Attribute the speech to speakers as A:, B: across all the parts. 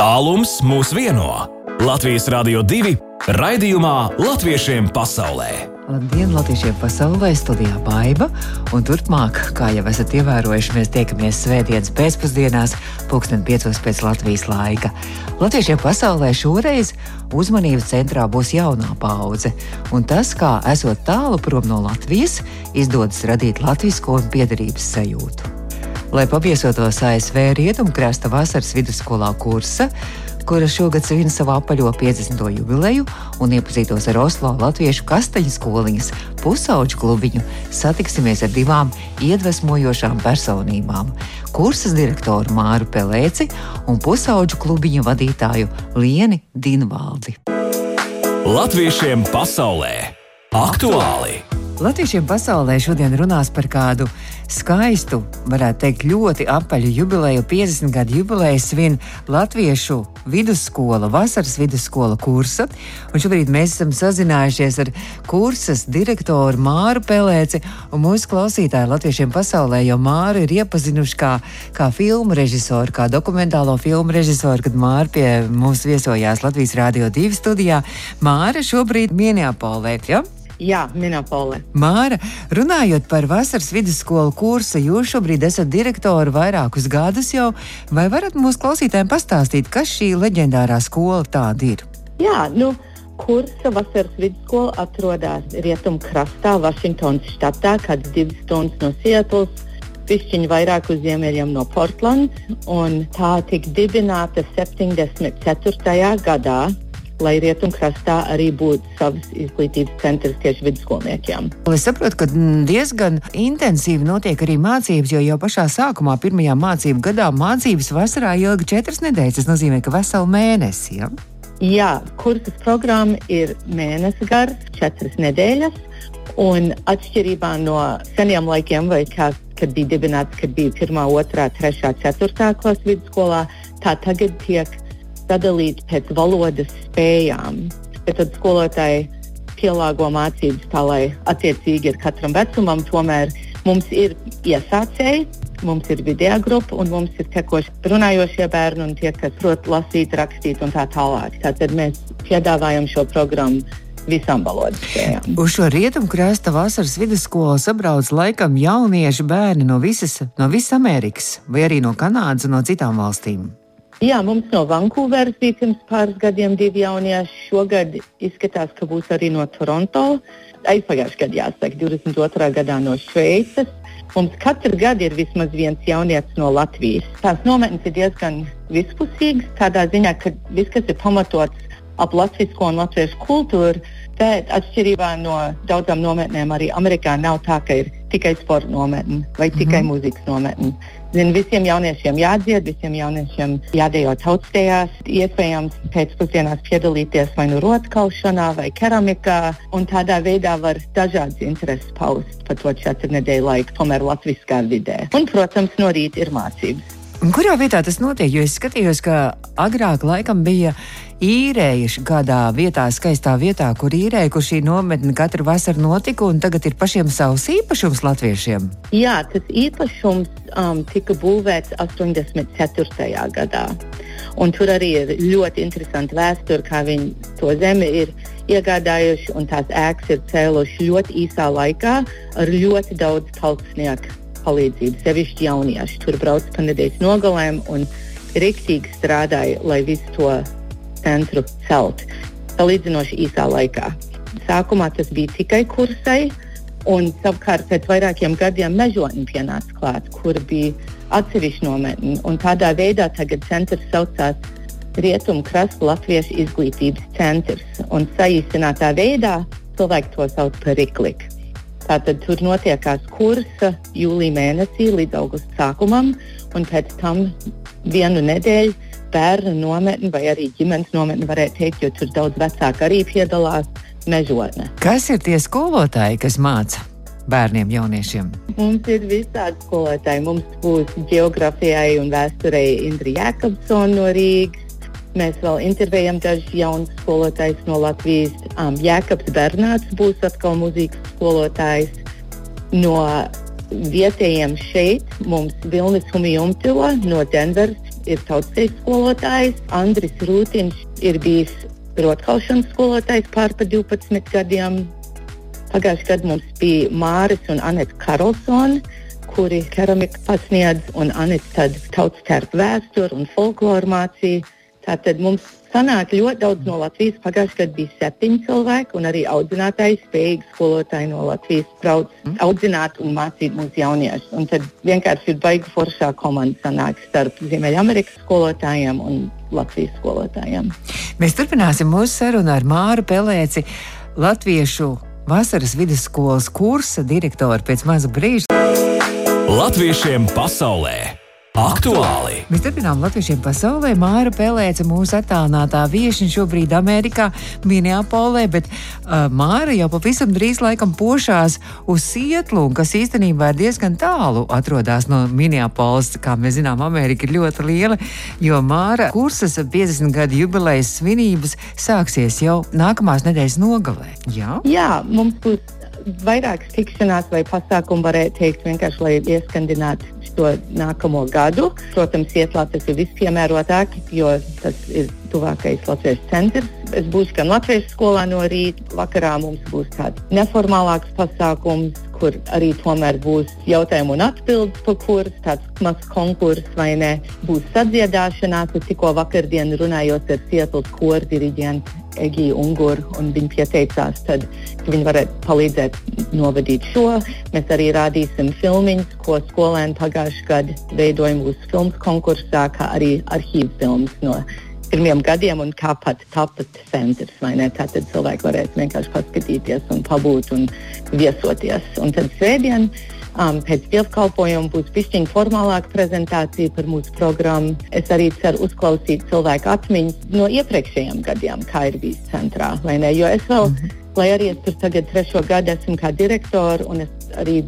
A: Tālums mūs vieno. Latvijas Rādio 2 raidījumā Latviešiem pasaulē.
B: Labdien, Latvijiem pasaulē, studijā Baiva. Un turpmāk, kā jau esat ievērojuši, mēs tiekamies svētdienas pēcpusdienās, pulksten piecos pēc Latvijas laika. Latviešiem pasaulē šoreiz uzmanības centrā būs jaunā paudze. Un tas, kā esot tālu prom no Latvijas, izdodas radīt latvisko un piederības sajūtu. Lai paviesotos ASV Rietumkrasta vasaras vidusskolā kursa, kura šogad svin savu apaļo 50. jubileju un iepazītos ar Oslo latviešu kastaņu skoliņas pusauģu klubiņu, satiksimies ar divām iedvesmojošām personībām - kursas direktoru Māru Pelēci un pusauģu klubiņu vadītāju Lieni Dinvaldi.
A: Latviešiem pasaulē aktuāli!
B: Latviešiem pasaulē šodien runās par kādu skaistu, varētu teikt, ļoti apaļu jubileju, 50 gadu jubileju svin Latviešu vidusskola, vasaras vidusskola kursa. Un šobrīd mēs esam sazinājušies ar kursas direktoru Māru Pelēci un mūsu klausītāju Latviešiem pasaulē, jo Māru ir iepazinuši kā, kā filmu režisoru, kā dokumentālo filmu režisoru, kad Māra pie mums viesojās Latvijas Rādio 2 studijā. Māra šobrīd Minneapolē. Ja?
C: Jā, Minopole.
B: Māra, runājot par vasaras vidusskolu kursu, jūs šobrīd esat direktori vairākus gadus jau. Vai varat mūsu klausītājiem pastāstīt, kas šī leģendārā skola tāda ir?
C: Jā, nu, kursa vasaras vidusskola atrodas rietumkrastā, Vašingtonas štatā, kāds divas stundas no Sietlas. Pišķiņi vairāk uz ziemeļiem no Portlandas, un tā tika dibināta 74. gadā lai rietumkrastā arī būtu savs izglītības centrs tieši vidusskolniekiem.
B: Es saprotu, ka diezgan intensīvi notiek arī mācības, jo jau pašā sākumā, pirmajā mācību gadā, mācības vasarā ilga četras nedēļas. Tas nozīmē, ka veselu mēnesi. Ja?
C: Jā, kursas programma ir mēnesis gars, četras nedēļas. Un atšķirībā no seniem laikiem, kā, kad bija dibināts, kad bija 1, 2, 3, 4 klases vidusskolā, tā tagad tiek sadalīti pēc valodas spējām. Tad skolotāji pielāgo mācības tā, lai attiecīgi ar katram vecumam tomēr mums ir iesācēji, mums ir video grupa un mums ir tekoši runājošie bērni un tie, kas prot lasīt, rakstīt un tā tālāk. Tātad mēs piedāvājam šo programmu visām valodas spējām.
B: Uz šo rietumkrasta vasaras vidusskolu sabrauc laikam jaunieši bērni no visas, no visas Amerikas, vai arī no Kanādas un no citām valstīm.
C: Jā, mums no Vankūveras bija pirms pāris gadiem divi jaunieši. Šogad izskatās, ka būs arī no Toronto. Aizpagājušajā gadā, jāsaka, 22. gadā no Šveices. Mums katru gadu ir vismaz viens jaunietis no Latvijas. Tās nometnes ir diezgan vispusīgas, tādā ziņā, ka viss, kas ir pamatots ap latviešu un latviešu kultūru, bet atšķirībā no daudzām nometnēm arī Amerikā nav tā, ka ir tikai sporta nometne vai tikai mm -hmm. mūzikas nometne. Zin, visiem jauniešiem jādzied, visiem jauniešiem jādejo tautstējās, iespējams pēcpusdienās piedalīties vai nu rotkaušanā vai keramikā, un tādā veidā var dažādas intereses paust par to četru nedēļu laiku, tomēr latviskā vidē. Un, protams, no rīta ir mācības.
B: Un kurā vietā tas notiek? Jo es skatījos, ka agrāk laikam bija īrējuši kādā vietā, skaistā vietā, kur īrēja, kur šī nometne katru vasaru notika, un tagad ir pašiem savs īpašums latviešiem.
C: Jā, tas īpašums um, tika būvēts 84. gadā. Un tur arī ir ļoti interesanti vēsture, kā viņi to zemi ir iegādājuši, un tās ēkas ir cēluši ļoti īsā laikā ar ļoti daudz paltsnieku palīdzību, sevišķi jaunieši. Tur brauc pa nedēļas nogalēm un rīktīgi strādāja, lai visu to centru celt salīdzinoši īsā laikā. Sākumā tas bija tikai kursai, un savukārt pēc vairākiem gadiem mežonī pienāca klāt, kur bija atsevišķi nometni. Tādā veidā tagad centrs saucās Rietumu krasta Latviešu izglītības centrs, un saīsinātā veidā cilvēki to sauc par Rikliku. Tātad tur notiekās kursa jūlijā mēnesī līdz augusta sākumam, un pēc tam vienu nedēļu bērnu nometni vai arī ģimenes nometni, varētu teikt, jo tur daudz vecāku arī piedalās mežonē.
B: Kas ir tie skolotāji, kas māca? Bērniem, jauniešiem.
C: Mums ir visādi skolotāji. Mums būs geogrāfijai un vēsturei Indra Jēkabsona no Rīgas. Mēs vēl intervējam dažus jaunus skolotājus no Latvijas. Um, Jēkabs Bernāts būs atkal mūzikas skolotājs. No vietējiem šeit mums Vilnis Humijumtila no Denveras ir tautsējas skolotājs, Andris Rūtiņš ir bijis rotkalšanas skolotājs pār pa 12 gadiem. Pagājušajā gadā mums bija Māris un Anita Karlsona, kuri keramiku pasniedz, un Anita tad tautas tērpa vēsturi un folkloru mācīja. Tātad mums Sanāk ļoti daudz no Latvijas. Pagājušajā gadā bija septiņi cilvēki, un arī audzinātāji, spējīgi skolotāji no Latvijas brauc mm. audzināt un mācīt mūsu jauniešus. Un tad vienkārši ir baigi foršā komanda sanāk starp Ziemeļamerikas skolotājiem un Latvijas skolotājiem.
B: Mēs turpināsim mūsu sarunu ar Māru Pelēci, Latviešu vasaras vidusskolas kursa direktoru pēc maza brīža.
A: Latviešiem pasaulē! Aktuāli!
B: Mēs turpinām Latvijiem pasaulē. Māra Pelēca, mūsu attālinātā viesiņa šobrīd Amerikā, Minneapolē, bet uh, Māra jau pavisam drīz laikam pošās uz Sietlu, kas īstenībā ir diezgan tālu atrodas no Minneapoles. Kā mēs zinām, Amerika ir ļoti liela, jo Māra kursas 50 gadu jubilejas svinības sāksies jau nākamās nedēļas nogalē.
C: Jā, Jā mums būs vairākas tikšanās vai pasākumu, varētu teikt, vienkārši lai ieskandinātu to nākamo gadu. Protams, Ietlā tas ir vispiemērotāk, jo tas ir tuvākais latviešu centrs. Es būšu gan latviešu skolā no rīta, vakarā mums būs tāds neformālāks pasākums, kur arī tomēr būs jautājumu un atbildes par kursu, tāds mazs konkurss vai ne. Būs sadziedāšanās, es tikko vakardien runājot ar Sietlas koru diriģentu Egiju Unguru, un viņi pieteicās, tad viņi varētu palīdzēt novadīt šo. Mēs arī rādīsim filmiņus, ko skolēni pagājušajā gadā veidoja mūsu filmu konkursā, kā arī arhīvu filmas no pirmiem gadiem un kā pat tapat centrs. Tātad cilvēki varēs vienkārši paskatīties un pabūt un viesoties. Un tad svētdien um, pēc dievkalpojuma būs pišķiņa formālāka prezentācija par mūsu programmu. Es arī ceru uzklausīt cilvēku atmiņas no iepriekšējiem gadiem, kā ir bijis centrā. Jo es vēl, mm -hmm. lai arī es tur tagad trešo gadu esmu kā direktora un es arī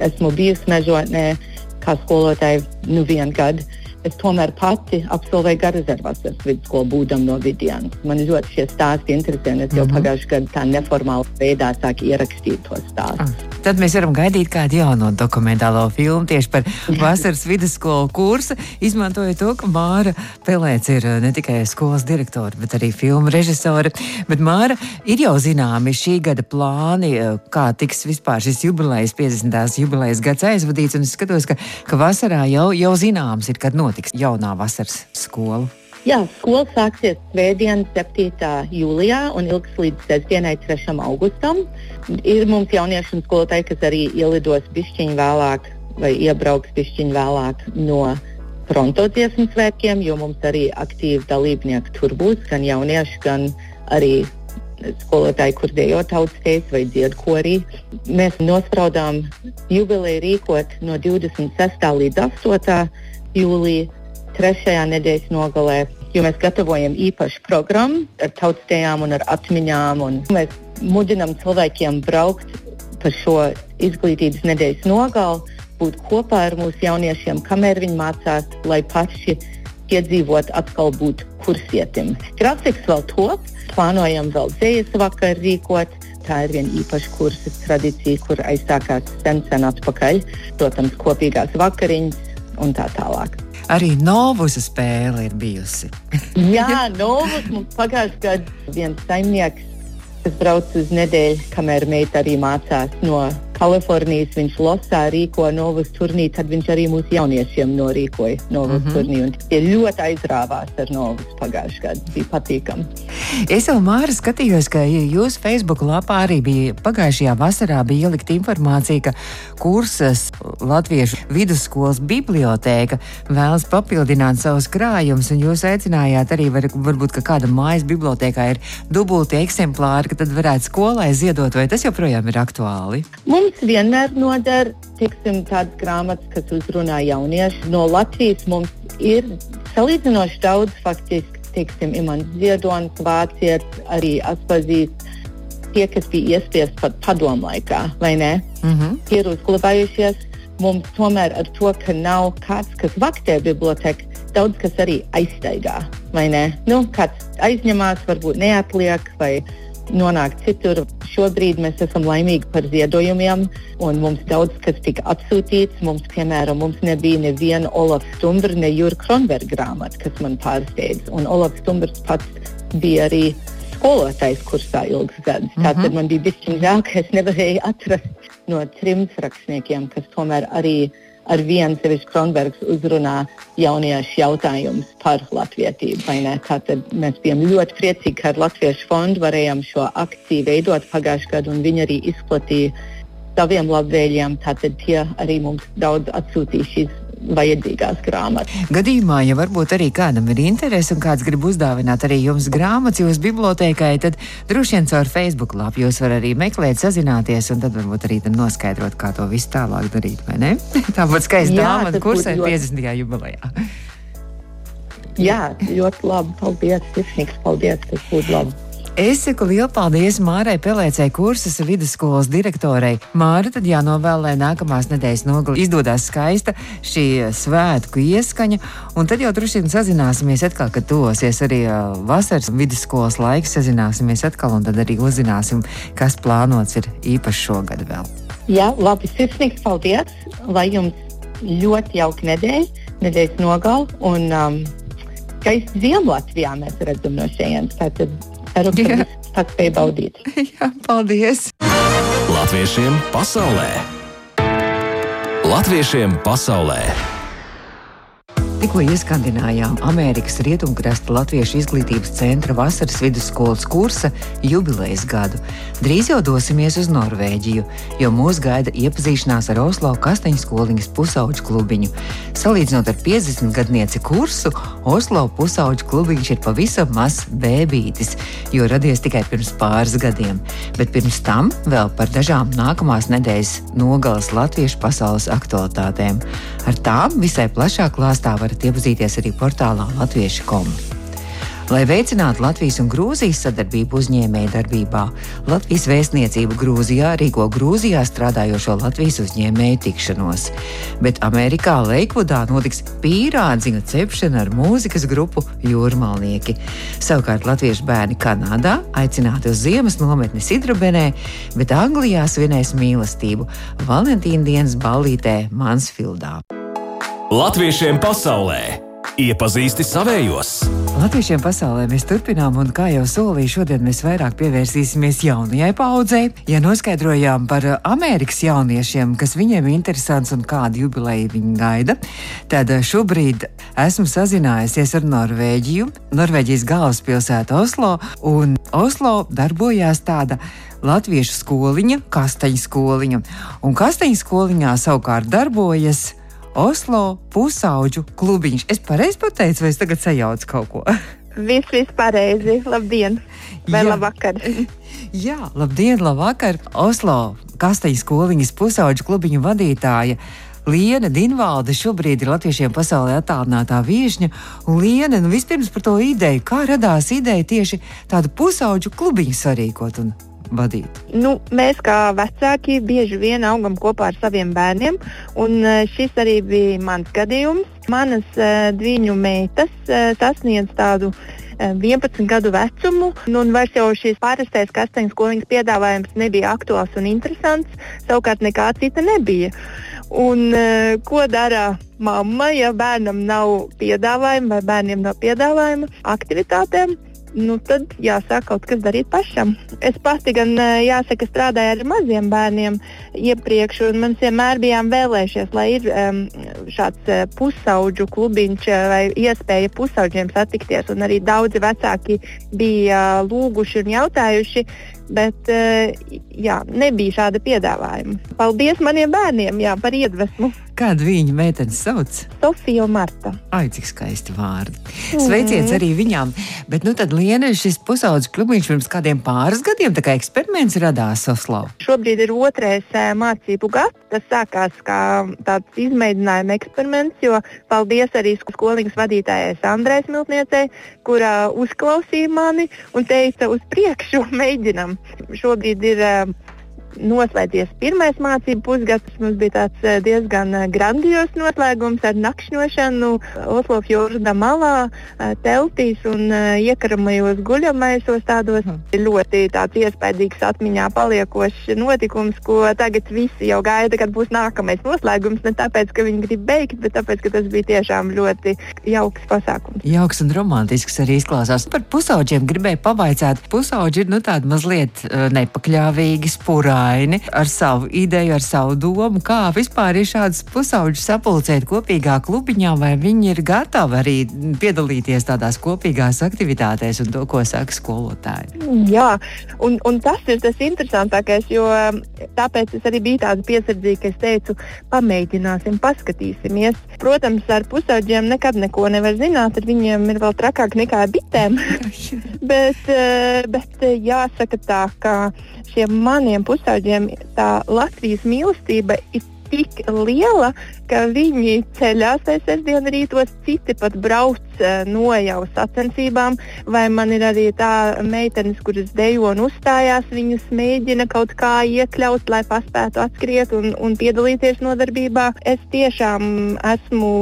C: esmu bijusi mežotnē kā skolotāja nu vienu gadu es tomēr pati absolvēju Garazervas vidusskolu būdam no vidienas. Man ļoti šie stāsti interesē, un es jau mm -hmm. pagājušajā gadā tā neformālā veidā sāku ierakstīt to stāstu. Ah.
B: Tad mēs varam gaidīt kādu jaunu dokumentālo filmu tieši par vasaras vidusskolu kursu, izmantojot to, ka Māra Pelēc ir eh, ne tikai skolas direktore, bet arī filmu režisore. Bet Māra ir jau zināmi šī gada plāni, eh, kā tiks vispār šis jubilejas, 50. jubilejas gads aizvadīts, un es skatos, ka, ka vasarā jau, jau zināms ir, kad notiks jaunā vasaras skola?
C: Jā, skola sāksies svētdien, 7. jūlijā un ilgs līdz sestdienai, 3. augustam. Ir mums jaunieši un skolotāji, kas arī ielidos pišķiņu vēlāk vai iebrauks pišķiņu vēlāk no Pronto dziesmu svētkiem, jo mums arī aktīvi dalībnieki tur būs, gan jaunieši, gan arī skolotāji, kur dejo tautsties vai dziedu korī. Mēs nospraudām jubileju rīkot no 26. līdz 8 jūlijā, trešajā nedēļas nogalē, jo mēs gatavojam īpašu programmu ar tautstējām un ar atmiņām. Un mēs mudinām cilvēkiem braukt pa šo izglītības nedēļas nogali, būt kopā ar mūsu jauniešiem, kamēr viņi mācās, lai paši piedzīvot atkal būt kursietim. Grafiks vēl top, plānojam vēl dzējas vakaru rīkot. Tā ir viena īpaša kursa tradīcija, kur aizsākās sen, sen atpakaļ. Protams, kopīgās vakariņas un tā tālāk.
B: Arī Novus spēle ir bijusi.
C: Jā, Novus mums pagājušajā gadā viens saimnieks, kas brauc uz nedēļu, kamēr meita arī mācās no Kalifornijas viņš Losā rīko Novas turnīru, tad viņš arī mūsu jauniešiem norīkoja Novas mm -hmm. turnīru. Tie ļoti aizrāvās ar Novas pagājušajā gadā. Bija patīkami.
B: Es jau Māra skatījos, ka jūsu Facebook lapā arī bija pagājušajā vasarā bija ielikt informācija, ka kursas Latviešu vidusskolas bibliotēka vēlas papildināt savus krājumus, un jūs aicinājāt arī var, varbūt, ka kāda mājas bibliotēkā ir dubulti eksemplāri, ka tad varētu skolai ziedot, vai tas joprojām ir aktuāli?
C: Mums vienmēr noder tiksim, tādas grāmatas, kas uzrunā jauniešu. No Latvijas mums ir salīdzinoši daudz, faktiski, tiksim, Imants Ziedonis, Vācietis, arī atpazīst tie, kas bija iespiesti pat padomu laikā, vai ne? Mm -hmm. Ir uzglabājušies. Mums tomēr ar to, ka nav kāds, kas vaktē biblioteku, daudz kas arī aizstaigā, vai ne? Nu, kāds aizņemās, varbūt neatliek, vai nonākt citur. Šobrīd mēs esam laimīgi par ziedojumiem, un mums daudz kas tika atsūtīts. Mums, piemēram, mums nebija neviena Olaf Stumbra, ne Jūra Kronberga grāmata, kas man pārsteidz. Un Olaf Stumbrs pats bija arī skolotājs kursā ilgus gadus. Mm -hmm. Tātad man bija bijis žēl, ka es nevarēju atrast no trim rakstniekiem, kas tomēr arī ar vienu sevišķu Kronbergs uzrunā jauniešu jautājumus par latvietību. Tātad mēs bijām ļoti priecīgi, ka ar Latviešu fondu varējām šo akciju veidot pagājušajā gadā, un viņi arī izplatīja saviem labvēlīgiem. Tātad tie arī mums daudz atsūtīja šīs vajadzīgās grāmatas.
B: Gadījumā, ja varbūt arī kādam ir interese un kāds grib uzdāvināt arī jums grāmatas jūsu bibliotekai, tad droši vien caur Facebook lapu jūs varat arī meklēt, sazināties un tad varbūt arī tad noskaidrot, kā to visu tālāk darīt. Tā būtu skaista dāvana kursē ļoti... 50. jubilejā.
C: Jā, ļoti labi. Paldies, Sirsnīgs, paldies, tas būtu labi.
B: Es saku lielu paldies Mārai Pelēcei, kursas vidusskolas direktorei. Māra, tad jānovēl, lai nākamās nedēļas nogalē izdodas skaista šī svētku ieskaņa, un tad jau droši vien sazināsimies atkal, kad tosies arī vasaras vidusskolas laiks, sazināsimies atkal, un tad arī uzzināsim, kas plānots ir īpaši šogad vēl.
C: Jā, labi, sirsnīgs paldies, lai jums ļoti jauka nedēļa, nedēļas nogal, un um, skaisti Latvijā mēs redzam no šejienes. Ceru, ka tas spēj baudīt.
B: Jā, paldies!
A: Latviešiem pasaulē! Latviešiem pasaulē!
B: Tikko ieskandinājām Amerikas Rietumkrasta Latviešu izglītības centra vasaras vidusskolas kursa jubilejas gadu. Drīz jau dosimies uz Norvēģiju, jo mūs gaida iepazīšanās ar Oslo Kasteņu skoliņas pusauģu klubiņu. Salīdzinot ar 50 gadnieci kursu, Oslo pusauģu klubiņš ir pavisam mazs bēbītis, jo radies tikai pirms pāris gadiem. Bet pirms tam vēl par dažām nākamās nedēļas nogalas latviešu pasaules aktualitātēm. Ar tām visai plašā klāstā var varat iepazīties arī portālā Latviešu komu. Lai veicinātu Latvijas un Grūzijas sadarbību uzņēmēju darbībā, Latvijas vēstniecība Grūzijā rīko Grūzijā strādājošo Latvijas uzņēmēju tikšanos. Bet Amerikā Leikvudā notiks pīrādziņu cepšana ar mūzikas grupu Jūrmalnieki. Savukārt latviešu bērni Kanādā aicināti uz ziemas nometni Sidrabenē, bet Anglijā svinēs mīlestību Valentīna dienas ballītē Mansfildā.
A: Latviešiem pasaulē iepazīsti savējos!
B: Latviešiem pasaulē mēs turpinām, un kā jau solīju, šodien mēs vairāk pievērsīsimies jaunajai paudzei. Ja noskaidrojām par Amerikas jauniešiem, kas viņiem ir interesants un kādu jubileju viņi gaida, tad šobrīd esmu sazinājusies ar Norvēģiju, Norvēģijas galvaspilsētu Oslo, un Oslo darbojās tāda latviešu skoliņa, kastaņa skoliņa, un kastaņa skoliņā savukārt darbojas Oslo pusauģu klubiņš. Es pareizi pateicu, vai es tagad sajaucu kaut ko?
D: Viss, viss pareizi. Labdien! Vai labvakar!
B: Jā, labdien, labvakar! Oslo Kasteļa skoliņas pusauģu klubiņu vadītāja. Liena Dinvalde šobrīd ir latviešiem pasaulē attālinātā viesņa. Liena, nu vispirms par to ideju, kā radās ideja tieši tādu pusauģu klubiņu sarīkot un vadīt?
D: Nu, mēs kā vecāki bieži vien augam kopā ar saviem bērniem, un e, šis arī bija mans gadījums. Manas uh, divu meitas uh, sasniedz tādu 11 gadu vecumu, nu, vairs jau šīs pārastais kasteņu skoliņas piedāvājums nebija aktuāls un interesants, savukārt nekā cita nebija. Un, ko dara mamma, ja bērnam nav piedāvājuma vai bērniem nav piedāvājuma aktivitātēm? Nu, tad jāsāk kaut kas darīt pašam. Es pati gan jāsaka, strādāju ar maziem bērniem iepriekš, un man vienmēr bijām vēlējušies, lai ir um, šāds pusauģu klubiņš vai iespēja pusauģiem satikties. Arī daudzi vecāki bija uh, lūguši un jautājuši, bet uh, jā, nebija šāda piedāvājuma. Paldies maniem bērniem jā, par iedvesmu!
B: Kādu viņa meiteni sauc?
D: Sofija Marta.
B: Ai, cik skaisti vārdi. Sveiciens mm. arī viņām. Bet, nu, tad Liena, šis pusaudzes klubiņš pirms kādiem pāris gadiem, tā kā eksperiments radās Oslo.
D: Šobrīd ir otrais mācību gads. Tas sākās kā tāds izmēģinājuma eksperiments, jo paldies arī skoliņas vadītājai Sandrai Smiltniecei, kurā uzklausīja mani un teica uz priekšu, mēģinam. Šobrīd ir noslēdzies pirmais mācību pusgads. Mums bija tāds eh, diezgan eh, grandios noslēgums ar nakšņošanu Oslo fjorda malā, eh, teltīs un iekaramajos guļamaisos. Tādos mm. ļoti tāds iespaidīgs atmiņā paliekošs notikums, ko tagad visi jau gaida, kad būs nākamais noslēgums. Ne tāpēc, ka viņi grib beigt, bet tāpēc, ka tas bija tiešām ļoti jauks pasākums.
B: Jauks un romantisks arī izklausās. Par pusauģiem gribēju pavaicāt. Pusauģi ir nu, tādi mazliet nepakļāvīgi, spuraini, ar savu ideju, ar savu domu, kā vispār ir šādas pusauģis sapulcēt kopīgā klubiņā, vai viņi ir gatavi arī piedalīties tādās kopīgās aktivitātēs un to, ko saka skolotāji.
D: Jā, un, un tas ir tas interesantākais, jo tāpēc es arī biju tāda piesardzīga, ka es teicu, pamēģināsim, paskatīsimies. Protams, ar pusauģiem nekad neko nevar zināt, ar viņiem ir vēl trakāk nekā bitēm. bet, eh, bet eh, jāsaka tā, ka šiem maniem pusauģiem tā Latvijas mīlestība ir tik liela, ka viņi ceļās sestdien rītos, citi pat brauc uh, no jau sacensībām, vai man ir arī tā meitenes, kuras dejo un uzstājās, viņas mēģina kaut kā iekļaut, lai paspētu atskriet un, un piedalīties nodarbībā. Es tiešām esmu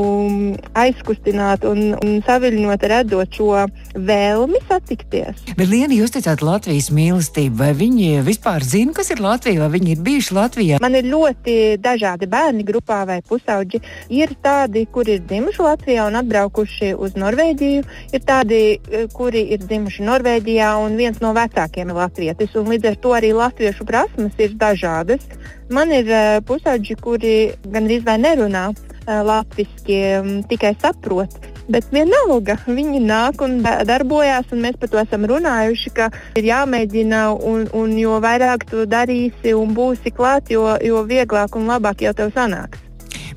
D: aizkustināta un, un saviļņota redzot šo vēlmi satikties.
B: Bet, Liena, jūs teicāt Latvijas mīlestību, vai viņi vispār zina, kas ir Latvija, vai viņi ir bijuši Latvijā?
D: Man ir ļoti dažādi bērni grupā vai pusauģi. Ir tādi, kuri ir dzimuši Latvijā un atbraukuši uz Norvēģiju, ir tādi, eh, kuri ir dzimuši Norvēģijā un viens no vecākiem ir latvietis. Līdz ar to arī latviešu prasmes ir dažādas. Man ir uh, pusauģi, kuri gandrīz vai nerunā uh, latviešu, tikai saprot. Bet vienalga, viņi nāk un darbojas, un mēs par to esam runājuši, ka ir jāmēģina, un, un jo vairāk tu darīsi un būsi klāt, jo, jo vieglāk un labāk jau tev sanāks.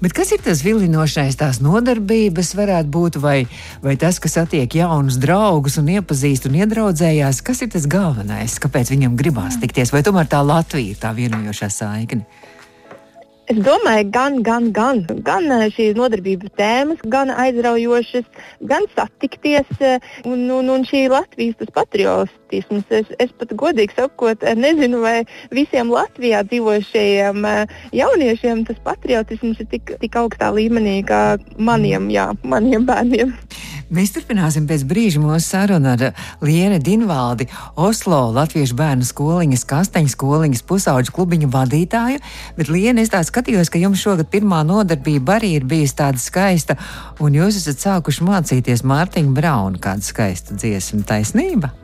B: Bet kas ir tas vilinošais, tās nodarbības varētu būt, vai, vai tas, kas attiek jaunus draugus un iepazīst un iedraudzējās, kas ir tas galvenais, kāpēc viņam gribās tikties, vai tomēr tā Latvija ir tā vienojošā saikne?
D: Es domāju, gan, gan, gan, gan eh, šīs nodarbības tēmas, gan aizraujošas, gan satikties, eh, un, un, un šī Latvijas patriotisms. Es, es pat godīgi sakot, eh, nezinu, vai visiem Latvijā dzīvošajiem jauniešiem tas patriotisms ir tik, tik augstā līmenī kā maniem, jā, maniem bērniem.
B: Mēs turpināsim pēc brīža mūsu sarunu ar Lienu Dinvaldi, Oslo Latviešu bērnu skoliņas, kasteņu skoliņas pusauģu klubiņu vadītāju. Bet, Liena, es tā skatījos, ka jums šogad pirmā nodarbība arī ir bijusi tāda skaista, un jūs esat sākuši mācīties Mārtiņu Braunu kādu skaistu dziesmu taisnību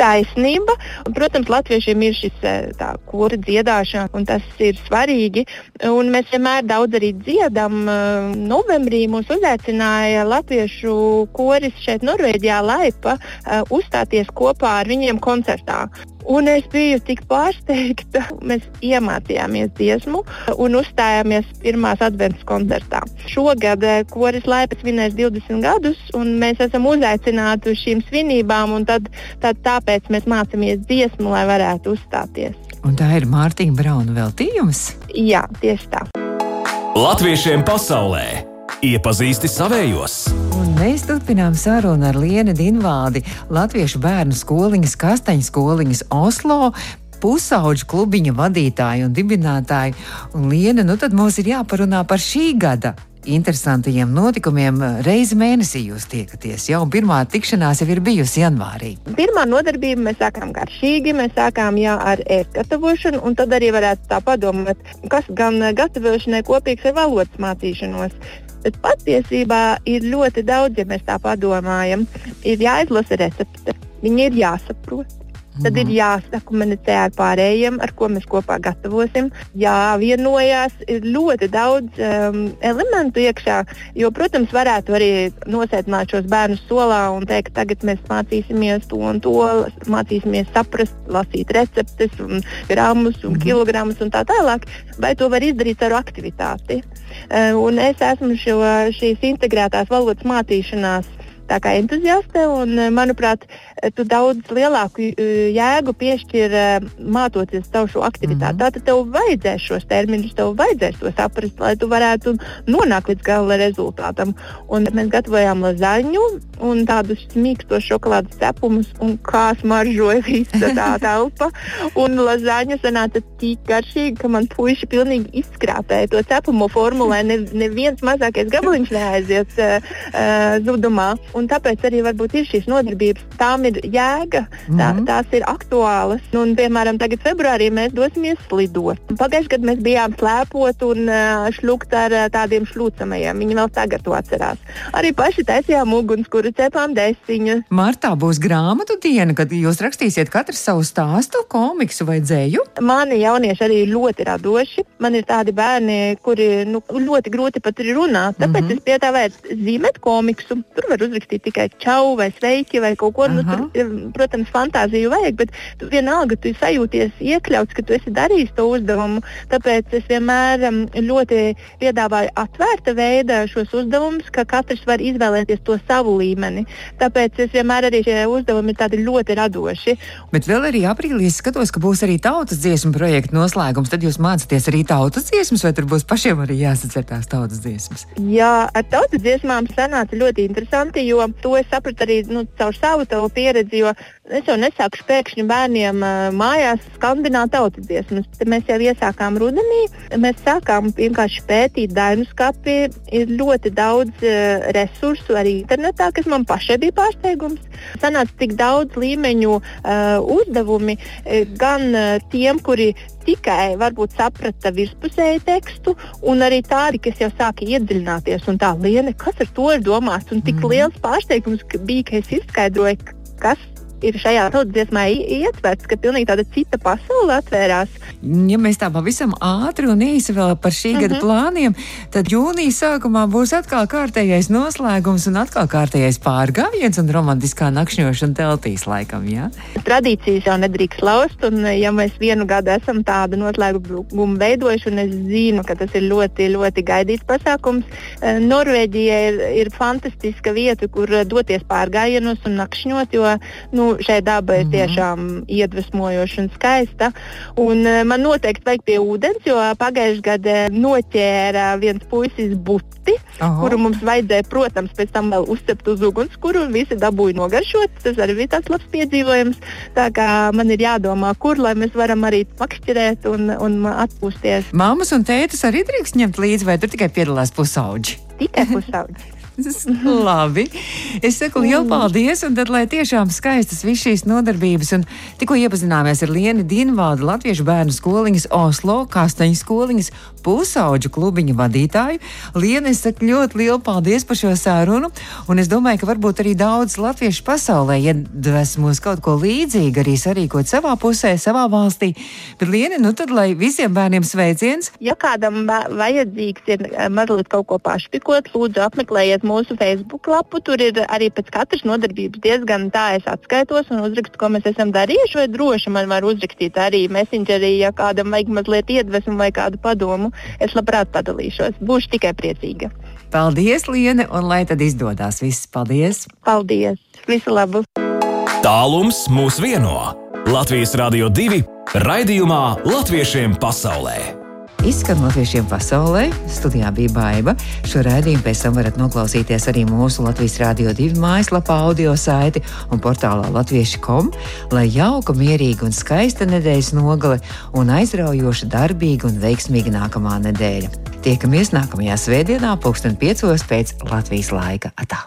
D: taisnība. Protams, latviešiem ir šis eh, kora dziedāšana, un tas ir svarīgi. Un mēs vienmēr daudz arī dziedam. Eh, novembrī mūs uzaicināja latviešu koris šeit, Norvēģijā, Laipa, eh, uzstāties kopā ar viņiem koncertā. Un es biju tik pārsteigta. Mēs iemācījāmies dziesmu un uzstājāmies pirmās adventas koncertā. Šogad eh, koris Laipas svinēs 20 gadus, un mēs esam uzaicināti uz šīm svinībām. Tad, tad tāpēc mēs mācāmies dziesmu, lai varētu uzstāties.
B: Un tā ir Mārtiņa Brauna veltījums?
D: Jā, tieši tā.
A: Latviešiem pasaulē iepazīsti savējos!
B: Mēs turpinām sarunu ar Lienu Dinvādi, Latviešu bērnu skoliņas, kastaņu skoliņas Oslo pusauģu klubiņa vadītāju un dibinātāju. Un Liena, nu tad mums ir jāparunā par šī gada interesantajiem notikumiem. Reizi mēnesī jūs tiekaties. Jau pirmā tikšanās jau ir bijusi janvārī.
D: Pirmā nodarbība mēs sākām garšīgi, mēs sākām jā, ar ēst gatavošanu, un tad arī varētu tā padomāt, kas gan gatavošanai kopīgs ar valodas mācīšanos. Bet patiesībā ir ļoti daudz, ja mēs tā padomājam. Ir jāizlasa recepte, viņi ir jāsaprot. Tad ir mhm. jāsakomunicē ar pārējiem, ar ko mēs kopā gatavosim. Jāvienojās, ir ļoti daudz um, elementu iekšā. Jo, protams, varētu arī nosētināt šos bērnus solā un teikt, tagad mēs mācīsimies to un to, mācīsimies saprast, lasīt receptes, un gramus un mm. kilogramus un tā tālāk. Vai to var izdarīt ar aktivitāti? Uh, es esmu šo, šīs integrētās valodas mācīšanās entuziaste. Un, manuprāt, tu daudz lielāku jēgu piešķir mācoties savu šo aktivitāti. Mm -hmm. Tātad tev vajadzēs šos terminus, tev vajadzēs to saprast, lai tu varētu nonākt līdz gala rezultātam. Un mēs gatavojām lazaņu un tādus mīkstos šokolādes cepumus, un kā smaržoja visa tā telpa. Un lazaņa sanāca tik garšīga, ka man puiši pilnīgi izskrāpēja to cepumu formulē. Ne, neviens mazākais gabaliņš neaiziet uh, uh, zudumā. Un tāpēc arī varbūt ir šīs nodarbības. Tām ir jēga, tā, mm -hmm. tās ir aktuālas. Un, piemēram, tagad februārī mēs dosimies slidot. Pagājušajā gadā mēs bijām slēpot un šlukt ar tādiem šlūcamajiem. Viņi vēl tagad to atcerās. Arī paši taisījām ugunskura, cepām desiņu.
B: Martā būs grāmatu diena, kad jūs rakstīsiet katrs savu stāstu, komiksu vai dzēju.
D: Mani jaunieši arī ļoti radoši. Man ir tādi bērni, kuri nu, ļoti grūti pat ir runāt. Tāpēc mm -hmm. es pietāvēju zīmēt komiksu. Tur var uzrakstīt tikai čau vai sveiki vai kaut ko. -huh. nu, tur, protams, fantāziju vajag, bet tu vienalga tu sajūties iekļauts, ka tu esi darījis to uzdevumu. Tāpēc es vienmēr um, ļoti piedāvāju atvērta veida šos uzdevumus, ka katrs var izvēlēties to savu līmeni. Tāpēc es vienmēr arī šie uzdevumi ir tādi ļoti radoši.
B: Bet vēl arī aprīlī skatos, ka būs arī tautas dziesmu projekta noslēgums. Tad jūs mācāties arī tautas dziesmas, vai tur būs pašiem arī jāsacer tās tautas dziesmas?
D: Jā, ar tautas dziesmām sanāca ļoti interesanti, jo to es sapratu arī nu, caur savu pieredzi. Es jau nesāku pēkšņi bērniem mājās skandināt tautas dziesmas. Mēs jau iesākām rudenī. Mēs sākām vienkārši pētīt dainu skapi. Ir ļoti daudz resursu arī internetā, kas man pašai bija pārsteigums. Sanāca tik daudz līmeņu uh, uzdevumi gan uh, tiem, kuri tikai varbūt saprata virspusēju tekstu, un arī tādi, kas jau sāka iedziļināties. Un tā lieta, kas ar to ir domāts, un tik mm. liels pārsteigums bija, ka es izskaidroju, kas ir šajā tautsdziesmā ietverts, ka pilnīgi tāda cita pasaule atvērās.
B: Ja mēs tā pavisam ātri un īsi vēl par šī uh -huh. gada mhm. plāniem, tad jūnijas sākumā būs atkal kārtējais noslēgums un atkal kārtējais pārgājiens un romantiskā nakšņošana teltīs laikam? Ja?
D: Tradīcijas jau nedrīkst laust, un ja mēs vienu gadu esam tādu noslēgumu veidojuši, un es zinu, ka tas ir ļoti, ļoti gaidīts pasākums, eh, Norvēģija ir, ir fantastiska vieta, kur doties pārgājienos un nakšņot, jo, nu, nu, šeit daba ir mhm. tiešām iedvesmojoša un skaista. Un, uh, man noteikti vajag pie ūdens, jo pagājušajā gadā noķēra viens puisis buti, Aha. kuru mums vajadzēja, protams, pēc tam vēl uzcept uz ugunskura un visi dabūja nogaršot. Tas arī bija tāds labs piedzīvojums. Tā kā man ir jādomā, kur lai mēs varam arī makšķerēt un, un atpūsties.
B: Māmas un tētis arī drīkst ņemt līdzi, vai tur tikai piedalās pusauģi?
D: Tikai pusauģi.
B: Labi. Es saku lielu paldies, un tad, lai tiešām skaistas visas šīs nodarbības, un tikko iepazināmies ar Lienu Dienvādu, Latviešu bērnu skoliņas Oslo, Kastaņu skoliņas pusauģu klubiņu vadītāju. Liena, es saku ļoti lielu paldies par šo sarunu, un es domāju, ka varbūt arī daudz latviešu pasaulē iedvesmos kaut ko līdzīgu arī sarīkot savā pusē, savā valstī. Bet, Liena, nu tad, lai visiem bērniem sveiciens.
D: Ja kādam vajadzīgs ir eh, mazliet kaut ko pašpikot, lūdzu apmeklējiet mūsu Facebook lapu. Tur ir arī pēc katras nodarbības diezgan tā, es atskaitos un uzrakstu, ko mēs esam darījuši. Vai droši man var uzrakstīt arī Messengerī, ja kādam vajag mazliet iedvesmu vai kādu padomu. Es labprāt padalīšos. Būšu tikai priecīga.
B: Paldies, Liene, un lai tad izdodas viss. Paldies!
D: Paldies! Visu labu!
A: Tālums mūs vieno! Latvijas Rādio 2 raidījumā Latviešiem pasaulē!
B: Izskan latviešiem pasaulē, studijā bija baiva. Šo rādījumu pēc tam varat noklausīties arī mūsu Latvijas Rādio 2 mājaslapā, audio saiti un portālā latvieši.com. Lai jauka, mierīga un skaista nedēļas nogale un aizraujoša, darbīga un veiksmīga nākamā nedēļa. Tiekamies nākamajā svētdienā, pulksten piecos pēc Latvijas laika. Atā.